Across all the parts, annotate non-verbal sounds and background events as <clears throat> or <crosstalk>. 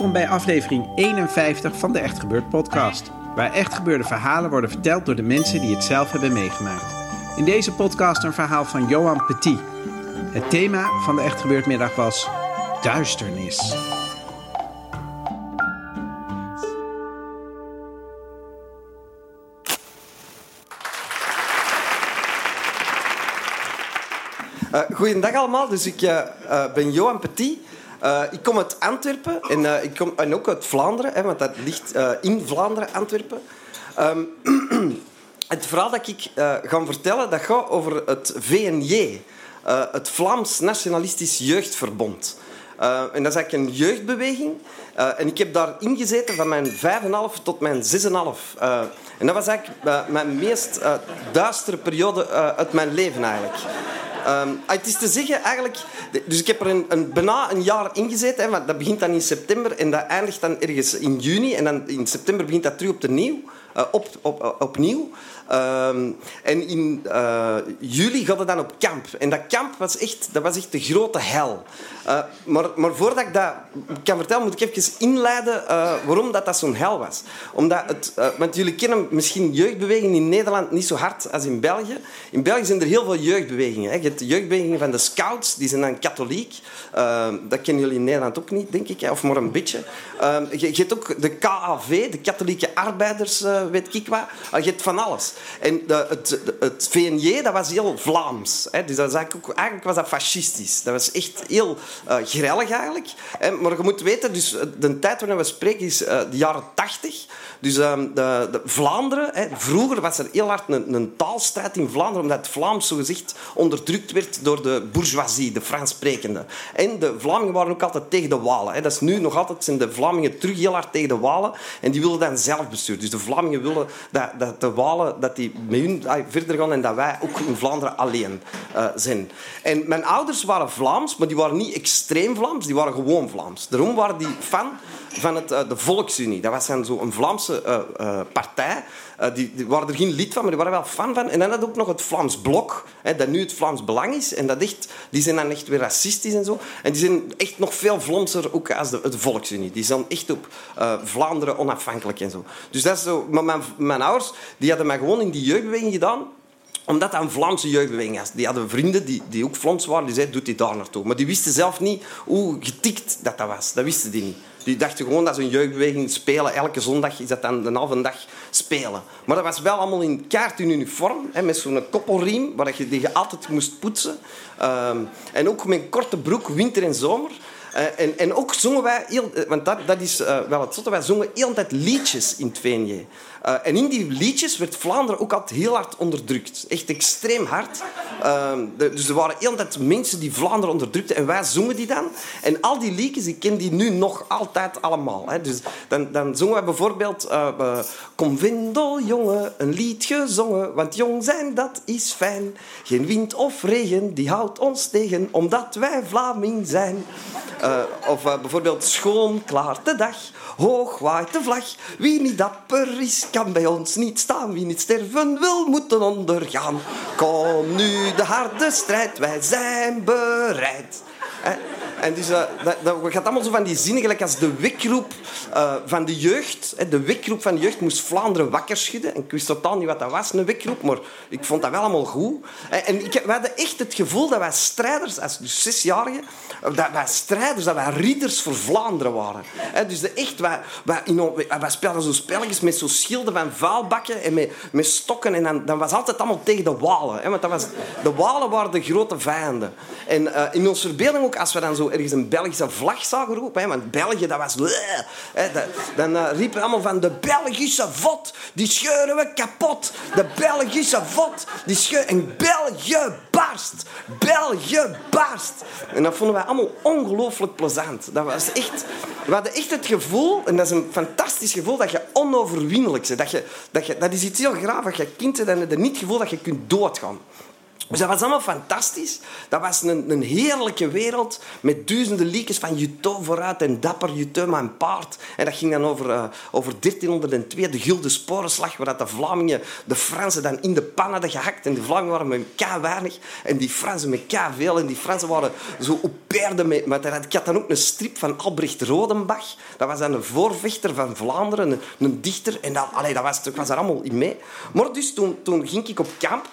Welkom bij aflevering 51 van de Echt Gebeurd podcast. Waar echt gebeurde verhalen worden verteld door de mensen die het zelf hebben meegemaakt. In deze podcast een verhaal van Johan Petit. Het thema van de Echt Gebeurd middag was duisternis. Uh, goedendag allemaal, dus ik uh, uh, ben Johan Petit. Uh, ik kom uit Antwerpen en, uh, ik kom, en ook uit Vlaanderen, hè, want dat ligt uh, in Vlaanderen, Antwerpen. Um, <clears throat> het verhaal dat ik ga vertellen, dat gaat over het VNJ, het Vlaams Nationalistisch Jeugdverbond. en dat is eigenlijk een jeugdbeweging. en ik heb daar ingezeten van mijn 5,5 tot mijn 6,5. en dat was eigenlijk mijn meest duistere periode uit mijn leven eigenlijk. Um, het is te zeggen, eigenlijk... Dus ik heb er een, een, bijna een jaar ingezeten. Hè, want dat begint dan in september en dat eindigt dan ergens in juni. En dan in september begint dat terug. Uh, op, op, opnieuw. Um, en in uh, juli gaat het dan op kamp. En dat kamp was echt, dat was echt de grote hel. Uh, maar, maar voordat ik dat kan vertellen, moet ik even inleiden waarom dat, dat zo'n hel was. Omdat het, want jullie kennen misschien jeugdbewegingen in Nederland niet zo hard als in België. In België zijn er heel veel jeugdbewegingen. Hè. Je hebt de jeugdbewegingen van de scouts, die zijn dan katholiek. dat kennen jullie in Nederland ook niet, denk ik. Hè. Of maar een beetje. je, je hebt ook de KAV, de katholieke arbeiders, weet ik wat. je hebt van alles. En de, het, het VNJ, dat was heel Vlaams. Hè. Dus dat eigenlijk, ook, was dat fascistisch. Dat was echt heel uh, grellig eigenlijk. Hè. Maar je moet weten, dus de tijd waarin we spreken is uh, de jaren tachtig. Dus uh, de, de Vlaanderen, hè. vroeger was er heel hard een, een taalstrijd in Vlaanderen, omdat het Vlaams zogezegd onderdrukt werd door de bourgeoisie, de Frans sprekende. En de Vlamingen waren ook altijd tegen de Walen. Hè. Dat is nu nog altijd, zijn de Vlamingen terug heel hard tegen de Walen. En die wilden dan zelfbestuur. Dus de Vlamingen willen dat, dat de Walen dat die met hun verder gaan en dat wij ook in Vlaanderen alleen uh, zijn. En mijn ouders waren Vlaams, maar die waren niet extreem Vlaams, die waren gewoon Vlaams. Daarom waren die fan van het, uh, de Volksunie. Dat was dan zo een Vlaamse uh, partij. Die, die, waren er geen lid van, maar die waren wel fan van. En dan had ook nog het Vlaams Blok, hè, dat nu het Vlaams Belang is. En dat echt, die zijn dan echt weer racistisch en zo. En die zijn echt nog veel Vlaamser ook als de, de Volksunie. Die zijn echt op Vlaanderen onafhankelijk en zo. Dus dat is zo... Maar mijn, mijn ouders die hadden mij gewoon in die jeugdbeweging gedaan omdat dat een Vlaamse jeugdbeweging was. Die hadden vrienden die, die ook Vlaams waren. Die zeiden, doet die daar naartoe. Maar die wisten zelf niet hoe getikt dat, dat was. Dat wisten die niet. Die dachten gewoon dat ze een jeugdbeweging spelen. Elke zondag is dat dan de halve dag spelen. Maar dat was wel allemaal in kaart in uniform. Hè, met zo'n koppelriem, waar je, die je altijd moest poetsen. Um, en ook met een korte broek, winter en zomer. Uh, en, en ook zongen wij, heel, want dat, dat is uh, wel het zotte, wij zongen heel tijd liedjes in het VNJ. En in die liedjes werd Vlaanderen ook altijd heel hard onderdrukt. Echt extreem hard. De, dus er waren heel tijd mensen die Vlaanderen onderdrukten en wij zongen die dan. En al die liedjes, ik ken die nu nog altijd allemaal. Hè. Dus dan, dan zongen we bijvoorbeeld... Kom vindel, jongen, een lied gezongen, want jong zijn, dat is fijn. Geen wind of regen, die houdt ons tegen, omdat wij Vlaming zijn. Eh, of eh, bijvoorbeeld schoon klaart de dag, hoog waait de vlag. Wie niet dapper is, kan bij ons niet staan. Wie niet sterven wil, moeten ondergaan. Kom nu de harde strijd, wij zijn bereid. Eh, En dus, eh, dat, dat gaat allemaal zo van die zinnen, gelijk als de wekroep eh, van de jeugd. De wekroep van de jeugd moest Vlaanderen wakker schudden. En ik wist totaal niet wat dat was, een wekroep, maar ik vond dat wel allemaal goed. En, en ik, we hadden echt het gevoel dat wij strijders, als dus zesjarigen, dat wij strijders, dat wij ridders voor Vlaanderen waren. Dus echt, wij, wij, wij, speelden zo spelletjes met zo schilden van vuilbakken en met, met stokken. En dan, dan was altijd allemaal tegen de Walen. Hè, want dat de Walen waren de grote vijanden. En eh, in onze verbeelding ook, als we dan zo ergens een Belgische vlag zagen roepen, hè, want België, dat was... Hè, dat- dan eh, riepen allemaal van de Belgische vod, die scheuren we kapot. De Belgische vod, die scheuren... En België barst. België barst. En dat vonden wij allemaal ongelooflijk plezant. Dat was echt... We hadden echt het gevoel, en dat is een fantastisch gevoel, dat je onoverwinnelijk bent. Dat, je, dat, je, dat is iets heel graaf. Als je kind bent, dan je niet het gevoel dat je kunt doodgaan. Dus dat was allemaal fantastisch. Dat was een, een heerlijke wereld met duizenden liedjes van Juto vooruit en dapper Juto mijn paard. En dat ging dan over, eh, over 1302, de Gulden Sporenslag, waar dat de Vlamingen de Fransen dan in de pan hadden gehakt. En de Vlamingen waren met k weinig en die Fransen met k veel. En die Fransen waren zo op paarden met... Had- ik had dan ook een strip van Albrecht Rodenbach. Dat was dan een voorvechter van Vlaanderen, een, een dichter. En dat, allee, dat was, ik was daar allemaal in mee. Maar dus toen, toen ging ik op kamp.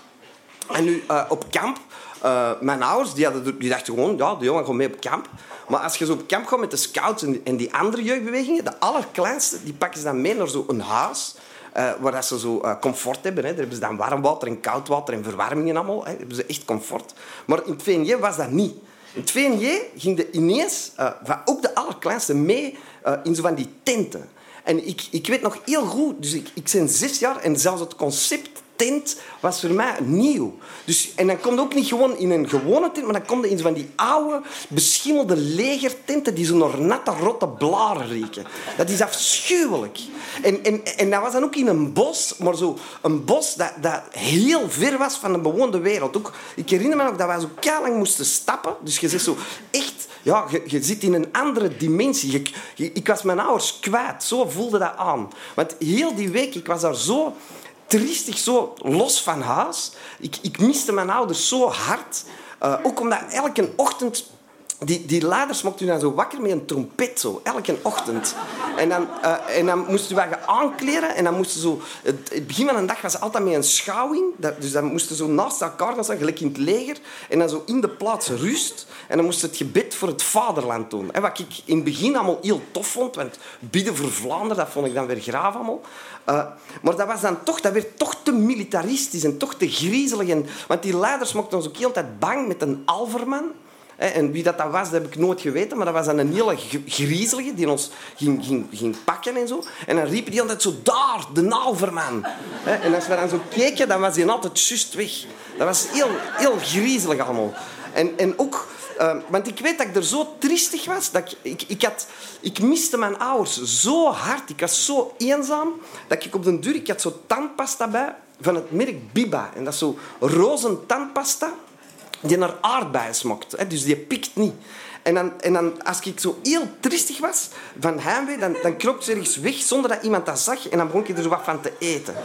En nu eh, op kamp, eh, mijn ouders die hadden, die dachten gewoon, ja, de jongen gaat mee op kamp. Maar als je zo op kamp gaat met de scouts en, die andere jeugdbewegingen, de allerkleinste, die pakken ze dan mee naar zo'n huis. eh, waar ze zo comfort hebben. Hè. Daar hebben ze dan warm water en koud water en verwarming en allemaal. Hè. Daar hebben ze echt comfort. Maar in het VNJ was dat niet. In het VNJ ging de ineens, ook de allerkleinste, mee in zo van die tenten. En ik, ik weet nog heel goed, dus ik, ik ben zes jaar en zelfs het concept tent was voor mij nieuw. Dus, en dan komt ook niet gewoon in een gewone tent, maar dan komt in van die oude, beschimmelde legertenten die zo naar natte, rotte blaren rieken. Dat is afschuwelijk. En, en, en dat was dan ook in een bos, maar zo een bos dat, dat heel ver was van de bewoonde wereld. Ook, ik herinner me nog dat wij zo lang moesten stappen. Dus je zit zo echt... Ja, je, zit in een andere dimensie. Ik was mijn ouders kwijt. Zo voelde dat aan. Want heel die week, ik was daar zo triestig, zo los van huis. Ik, ik miste mijn ouders zo hard. Eh, ook omdat elke ochtend... Die, die u dan zo wakker met een trompet, zo, elke ochtend. En dan, eh, en dan moesten we gaan aankleden en dan moesten zo... Het, begin van een dag was altijd met een schouwing. Dat, dus dan moesten ze zo naast elkaar gaan staan, gelijk in het leger. En dan zo in de plaats rust. En dan moest het gebed voor het vaderland doen. En wat ik in het begin allemaal heel tof vond, want bidden voor Vlaanderen, dat vond ik dan weer graaf allemaal. Eh, maar dat was dan toch, dat werd toch te militaristisch en toch te griezelig. En, want die leiders mochten ons ook heel de tijd bang met een alverman. En wie dat, dat was, dat heb ik nooit geweten. Maar dat was een hele griezelige die ons ging, ging, ging pakken en zo. En dan riepen die altijd zo, daar, de alverman. Hè, En als we dan zo keken, dan was hij altijd juist weg. Dat was heel, heel griezelig allemaal. En, en ook... eh, want ik weet dat ik er zo triestig was. Dat ik, ik, had, ik miste mijn ouders zo hard. Ik was zo eenzaam. Dat ik op den duur... Ik had zo tandpasta bij van het merk Biba. En dat is zo roze tandpasta die naar aardbeien smokt. Hè, dus die pikt niet. En, dan, en dan, als ik zo heel triestig was van heimwee, dan, dan kroop ze ergens weg zonder dat iemand dat zag. En dan begon ik er wat van te eten.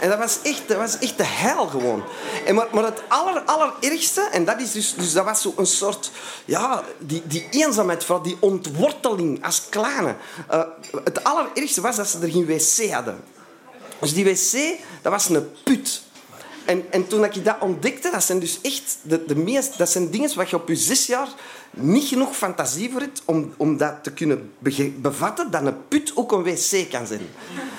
En dat was echt, dat was echt de hel gewoon. En maar, maar het aller, allerergste, en dat, is dus, dus dat was een soort... Ja, die, die eenzaamheid, vooral die ontworteling als kleine. Eh, het allerergste was dat ze er geen wc hadden. Dus die wc, dat was een put. En, en toen ik dat ontdekte, dat zijn dus echt de, de meest, dat zijn dingen waar je op je zes jaar niet genoeg fantasie voor hebt om, om dat te kunnen bevatten, dat een put ook een wc kan zijn.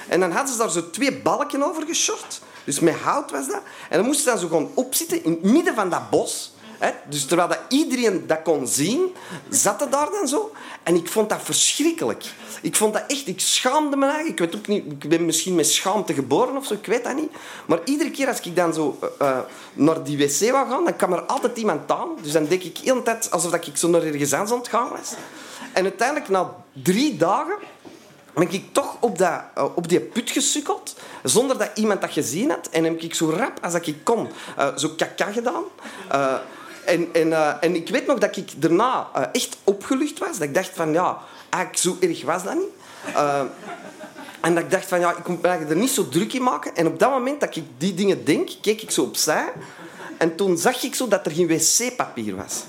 En dan hadden ze daar zo twee balken over geshort. Dus met hout was dat. En dan moesten ze dan zo gewoon opzitten in het midden van dat bos. Hè? Dus terwijl dat iedereen dat kon zien, zat het daar dan zo. En ik vond dat verschrikkelijk. Ik vond dat echt... Ik schaamde me eigenlijk. Ik weet ook niet... Ik ben misschien met schaamte geboren of zo. Ik weet dat niet. Maar iedere keer als ik dan zo eh, eh, naar die wc wou gaan, dan kwam er altijd iemand aan. Dus dan denk ik heel de tijd alsof ik zo naar ergens aan het gaan was. En uiteindelijk, na drie dagen, ben ik toch op, dat, eh, op die put gesukkeld, zonder dat iemand dat gezien had. En heb ik zo rap als ik kon, zo kaka gedaan. En, en, eh, en ik weet nog dat ik daarna eh, echt opgelucht was. Dat ik dacht van, ja, eigenlijk zo erg was dat niet. Eh, en dat ik dacht van, ja, ik moet er niet zo druk in maken. En op dat moment dat ik die dingen denk, keek ik zo opzij. En toen zag ik zo dat er geen wc-papier was.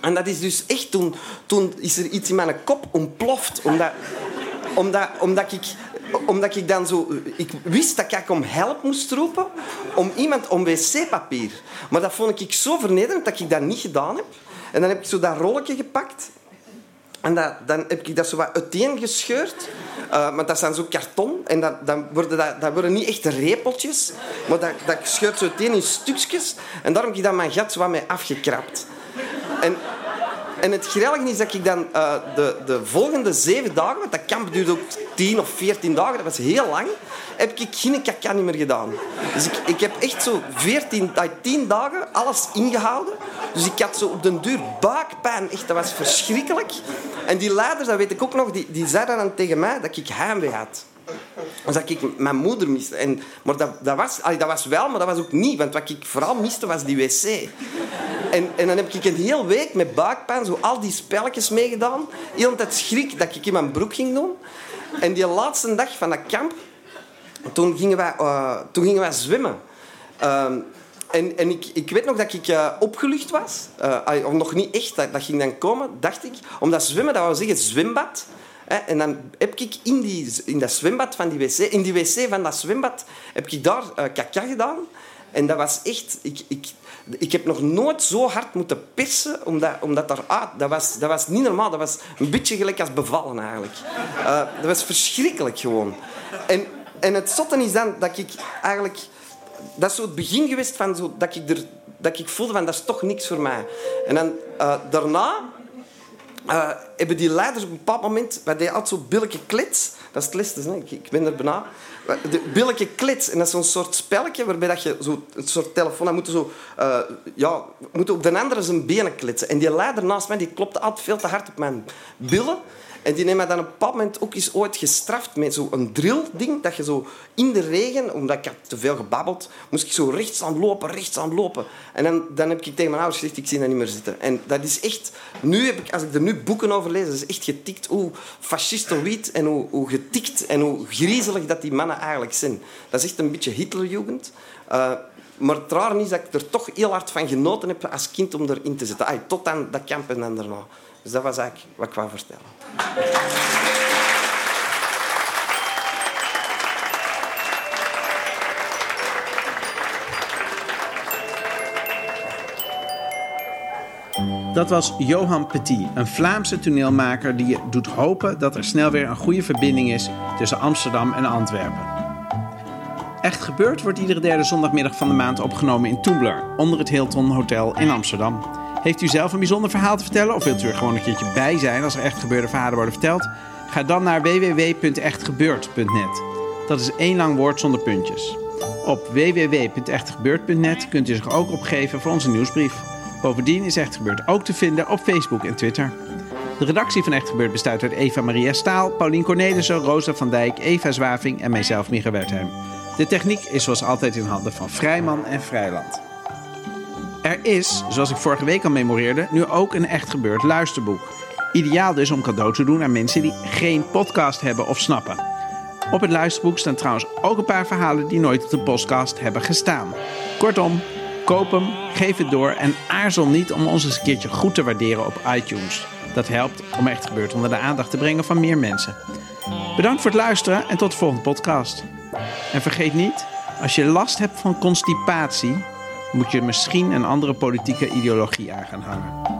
En dat is dus echt toen, toen is er iets in mijn kop ontploft. Omdat, omdat, omdat, ik, omdat ik dan zo... Ik wist dat ik om help moest roepen om iemand om wc-papier. Maar dat vond ik zo vernederend dat ik dat niet gedaan heb. En dan heb ik zo dat rolletje gepakt. En dat, dan heb ik dat zo wat uiteengescheurd. Uh, maar dat zijn zo karton. En dat, dan worden dat, dat worden niet echt repeltjes. Maar dat, dat scheurt zo uiteen in stukjes. En daarom heb ik dan mijn gat zo wat mee afgekrapt. En, en het grillige is dat ik dan uh, de, de volgende zeven dagen, want dat kamp duurde ook tien of veertien dagen, dat was heel lang, heb ik geen kaka niet meer gedaan. Dus ik, ik heb echt zo veertien, tien dagen alles ingehouden. Dus ik had zo op den duur buikpijn. Echt, dat was verschrikkelijk. En die leiders, dat weet ik ook nog, die, die zeiden dan tegen mij dat ik heimwee had. Dat ik mijn moeder miste. En, maar dat, dat, was, dat was wel, maar dat was ook niet. Want wat ik vooral miste, was die wc. En, en dan heb ik een hele week met buikpijn zo al die spelletjes meegedaan. Heel tijd schrik dat ik in mijn broek ging doen. En die laatste dag van dat kamp, toen gingen wij, uh, toen gingen wij zwemmen. Uh, en, en ik, ik weet nog dat ik uh, opgelucht was. Uh, of nog niet echt, dat, dat ging dan komen, dacht ik. Omdat zwemmen, dat wil zeggen zwembad. En dan heb ik in, die, in dat zwembad van die wc, in die wc van dat zwembad, heb ik daar uh, kaka gedaan. En dat was echt... Ik, ik, ik heb nog nooit zo hard moeten persen, omdat, omdat daar, dat, was, dat was niet normaal. Dat was een beetje gelijk als bevallen, eigenlijk. Uh, dat was verschrikkelijk, gewoon. En, en het zotte is dan dat ik eigenlijk... Dat is zo het begin geweest van zo, dat, ik er, dat ik voelde van dat is toch niks voor mij. En dan uh, daarna uh, hebben die leiders op een bepaald moment... Wij deden altijd zo billijke klits. Dat is het ik, ben er bijna. De billijke klits. En dat is zo'n soort spelletje waarbij dat je zo, een soort telefoon... Dan moeten zo... Uh, ja, moeten op de andere zijn benen klitsen. En die leider naast mij die klopte altijd veel te hard op mijn billen. En die heeft mij dan op een bepaald moment ook eens ooit gestraft met zo'n drill-ding. Dat je zo in de regen, omdat ik had te veel gebabbeld, moest ik zo rechts aan lopen, rechts aan lopen. En dan, dan heb ik tegen mijn ouders gezegd, ik zie dat niet meer zitten. En dat is echt... Nu heb ik, als ik er nu boeken over lees, is echt getikt hoe fascistoïd en hoe, hoe getikt en hoe griezelig dat die mannen eigenlijk zijn. Dat is echt een beetje Hitlerjugend. Uh, maar het raar is dat ik er toch heel hard van genoten heb als kind om erin te zitten. Tot aan dat kamp en dan daarna. Dus dat was eigenlijk wat ik wou vertellen. Dat was Johan Petit, een Vlaamse toneelmaker die doet hopen dat er snel weer een goede verbinding is tussen Amsterdam en Antwerpen. Echt gebeurd wordt iedere derde zondagmiddag van de maand opgenomen in Toembler, onder het Hilton Hotel in Amsterdam. Heeft u zelf een bijzonder verhaal te vertellen of wilt u er gewoon een keertje bij zijn als er echt gebeurde verhalen worden verteld? Ga dan naar www.echtgebeurd.net. Dat is één lang woord zonder puntjes. Op www.echtgebeurd.net kunt u zich ook opgeven voor onze nieuwsbrief. Bovendien is Echt Gebeurd ook te vinden op Facebook en Twitter. De redactie van Echt Gebeurd bestaat uit Eva Maria Staal, Paulien Cornelissen, Rosa van Dijk, Eva Zwaving en mijzelf, Micha Wertheim. De techniek is zoals altijd in handen van Vrijman en Vrijland. Er is, zoals ik vorige week al memoreerde, nu ook een echt gebeurd luisterboek. Ideaal dus om cadeau te doen aan mensen die geen podcast hebben of snappen. Op het luisterboek staan trouwens ook een paar verhalen die nooit op de podcast hebben gestaan. Kortom, koop hem, geef het door en aarzel niet om ons eens een keertje goed te waarderen op iTunes. Dat helpt om echt gebeurd onder de aandacht te brengen van meer mensen. Bedankt voor het luisteren en tot de volgende podcast. En vergeet niet, als je last hebt van constipatie, moet je misschien een andere politieke ideologie aan gaan hangen.